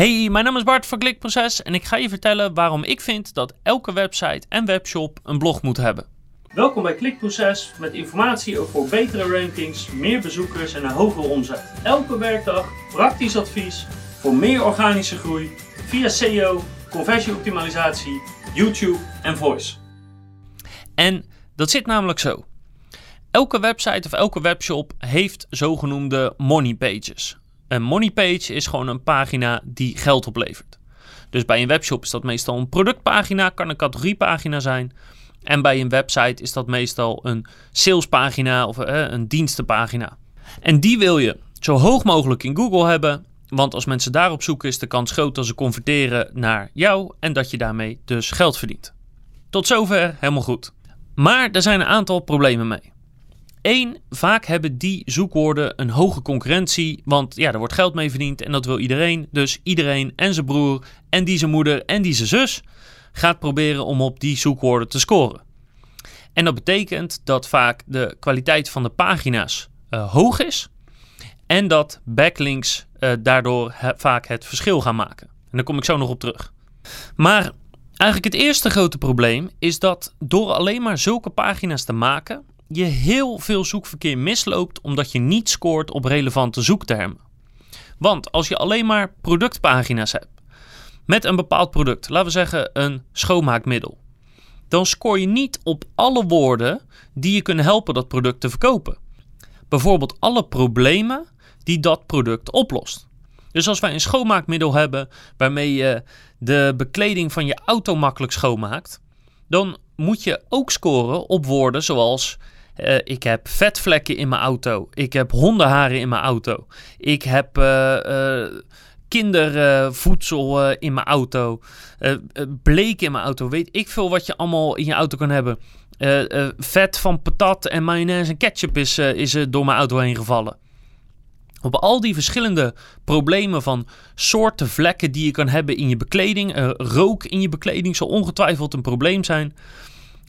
Hey, mijn naam is Bart van Klikproces en ik ga je vertellen waarom ik vind dat elke website en webshop een blog moet hebben. Welkom bij Klikproces met informatie over betere rankings, meer bezoekers en een hogere omzet. Elke werkdag praktisch advies voor meer organische groei via SEO, conversieoptimalisatie, YouTube en voice. En dat zit namelijk zo. Elke website of elke webshop heeft zogenoemde money pages. Een money page is gewoon een pagina die geld oplevert. Dus bij een webshop is dat meestal een productpagina, kan een categoriepagina zijn. En bij een website is dat meestal een salespagina of eh, een dienstenpagina. En die wil je zo hoog mogelijk in Google hebben. Want als mensen daarop zoeken, is de kans groot dat ze converteren naar jou en dat je daarmee dus geld verdient. Tot zover helemaal goed. Maar er zijn een aantal problemen mee. Eén, vaak hebben die zoekwoorden een hoge concurrentie, want ja, er wordt geld mee verdiend en dat wil iedereen. Dus iedereen en zijn broer en die zijn moeder en die zijn zus gaat proberen om op die zoekwoorden te scoren. En dat betekent dat vaak de kwaliteit van de pagina's uh, hoog is en dat backlinks uh, daardoor vaak het verschil gaan maken. En daar kom ik zo nog op terug. Maar eigenlijk het eerste grote probleem is dat door alleen maar zulke pagina's te maken, je heel veel zoekverkeer misloopt omdat je niet scoort op relevante zoektermen. Want als je alleen maar productpagina's hebt met een bepaald product, laten we zeggen een schoonmaakmiddel, dan scoor je niet op alle woorden die je kunnen helpen dat product te verkopen. Bijvoorbeeld alle problemen die dat product oplost. Dus als wij een schoonmaakmiddel hebben waarmee je de bekleding van je auto makkelijk schoonmaakt, dan moet je ook scoren op woorden zoals uh, ik heb vetvlekken in mijn auto. Ik heb hondenharen in mijn auto. Ik heb uh, uh, kindervoedsel in mijn auto. bleek in mijn auto. Weet ik veel wat je allemaal in je auto kan hebben. vet van patat en mayonaise en ketchup is, is door mijn auto heen gevallen. Op al die verschillende problemen van soorten vlekken die je kan hebben in je bekleding. rook in je bekleding zal ongetwijfeld een probleem zijn.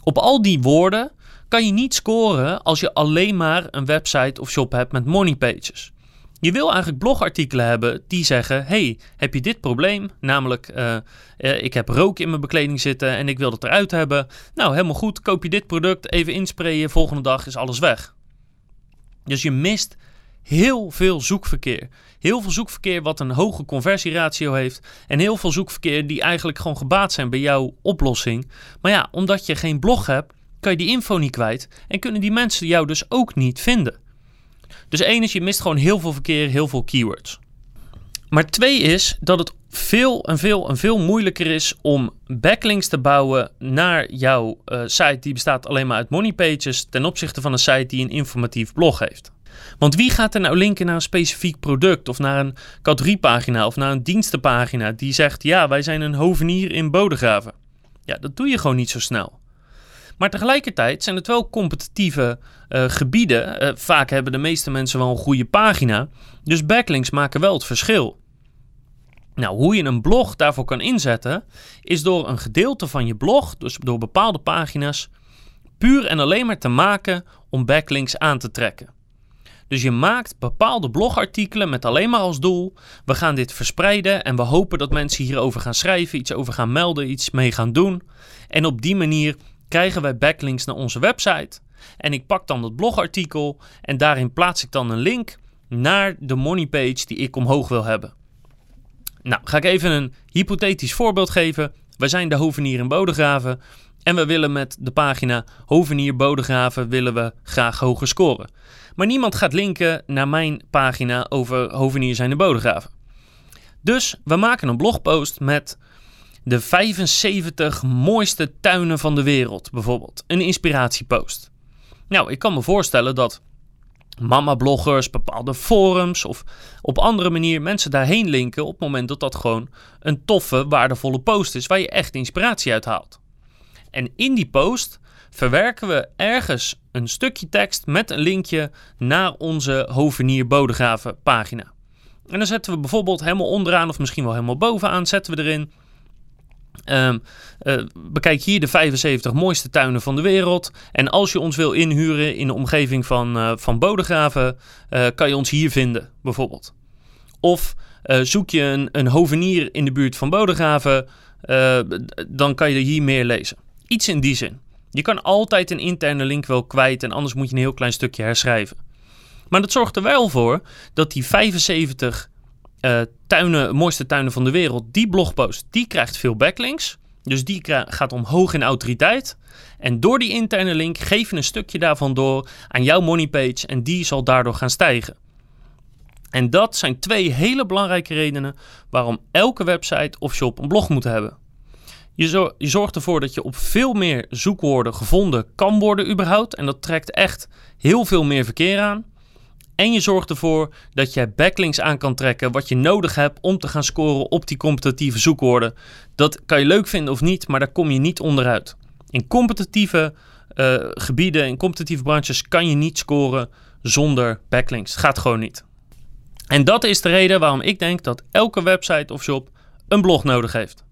Op al die woorden kan je niet scoren als je alleen maar een website of shop hebt met money pages. Je wil eigenlijk blogartikelen hebben die zeggen: Hey, heb je dit probleem? Namelijk, uh, uh, ik heb rook in mijn bekleding zitten en ik wil het eruit hebben. Nou, helemaal goed. Koop je dit product, even insprayen. Volgende dag is alles weg. Dus je mist heel veel zoekverkeer. Heel veel zoekverkeer wat een hoge conversieratio heeft. En heel veel zoekverkeer die eigenlijk gewoon gebaat zijn bij jouw oplossing. Maar ja, omdat je geen blog hebt, kan je die info niet kwijt en kunnen die mensen jou dus ook niet vinden. Dus één is, je mist gewoon heel veel verkeer, heel veel keywords. Maar twee is dat het veel en veel en veel moeilijker is om backlinks te bouwen naar jouw uh, site die bestaat alleen maar uit money pages ten opzichte van een site die een informatief blog heeft. Want wie gaat er nou linken naar een specifiek product of naar een categoriepagina of naar een dienstenpagina die zegt ja wij zijn een hovenier in Bodegraven? Ja, dat doe je gewoon niet zo snel. Maar tegelijkertijd zijn het wel competitieve uh, gebieden. Uh, vaak hebben de meeste mensen wel een goede pagina. Dus backlinks maken wel het verschil. Nou, hoe je een blog daarvoor kan inzetten, is door een gedeelte van je blog, dus door bepaalde pagina's, puur en alleen maar te maken om backlinks aan te trekken. Dus je maakt bepaalde blogartikelen met alleen maar als doel: we gaan dit verspreiden en we hopen dat mensen hierover gaan schrijven, iets over gaan melden, iets mee gaan doen. En op die manier krijgen wij backlinks naar onze website. En ik pak dan dat blogartikel en daarin plaats ik dan een link naar de money page die ik omhoog wil hebben. Nou, ga ik even een hypothetisch voorbeeld geven. Wij zijn de Hovenier in Bodegraven en we willen met de pagina Hovenier Bodegraven willen we graag hoger scoren. Maar niemand gaat linken naar mijn pagina over Hovenier zijn de Bodegraven. Dus we maken een blogpost met de 75 mooiste tuinen van de wereld, bijvoorbeeld. Een inspiratiepost. Nou, ik kan me voorstellen dat mama-bloggers, bepaalde forums of op andere manier mensen daarheen linken op het moment dat dat gewoon een toffe, waardevolle post is waar je echt inspiratie uit haalt. En in die post verwerken we ergens een stukje tekst met een linkje naar onze Hovenier Bodegraven pagina. En dan zetten we bijvoorbeeld helemaal onderaan of misschien wel helemaal bovenaan zetten we erin Um, uh, bekijk hier de 75 mooiste tuinen van de wereld. En als je ons wil inhuren in de omgeving van, uh, van Bodegraven, uh, kan je ons hier vinden, bijvoorbeeld. Of zoek je een, een hovenier in de buurt van Bodegraven, dan kan je hier meer lezen. Iets in die zin. Je kan altijd een interne link wel kwijt en anders moet je een heel klein stukje herschrijven. Maar dat zorgt er wel voor dat die 75 uh, tuinen, mooiste tuinen van de wereld, die blogpost, die krijgt veel backlinks. Dus die gaat omhoog in autoriteit. En door die interne link geef je een stukje daarvan door aan jouw moneypage en die zal daardoor gaan stijgen. En dat zijn twee hele belangrijke redenen waarom elke website of shop een blog moet hebben. Je, zorgt ervoor dat je op veel meer zoekwoorden gevonden kan worden überhaupt. En dat trekt echt heel veel meer verkeer aan. En je zorgt ervoor dat je backlinks aan kan trekken wat je nodig hebt om te gaan scoren op die competitieve zoekwoorden. Dat kan je leuk vinden of niet, maar daar kom je niet onderuit. In competitieve uh, gebieden, in competitieve branches kan je niet scoren zonder backlinks. Het gaat gewoon niet. En dat is de reden waarom ik denk dat elke website of shop een blog nodig heeft.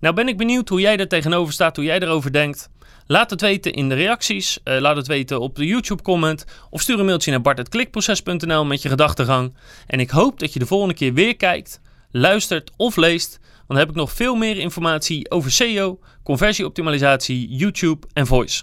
Nou ben ik benieuwd hoe jij er tegenover staat, hoe jij erover denkt. Laat het weten in de reacties. Uh, laat het weten op de YouTube comment. Of stuur een mailtje naar bart.klikproces.nl met je gedachtegang. En ik hoop dat je de volgende keer weer kijkt, luistert of leest. Want dan heb ik nog veel meer informatie over SEO, conversieoptimalisatie, YouTube en voice.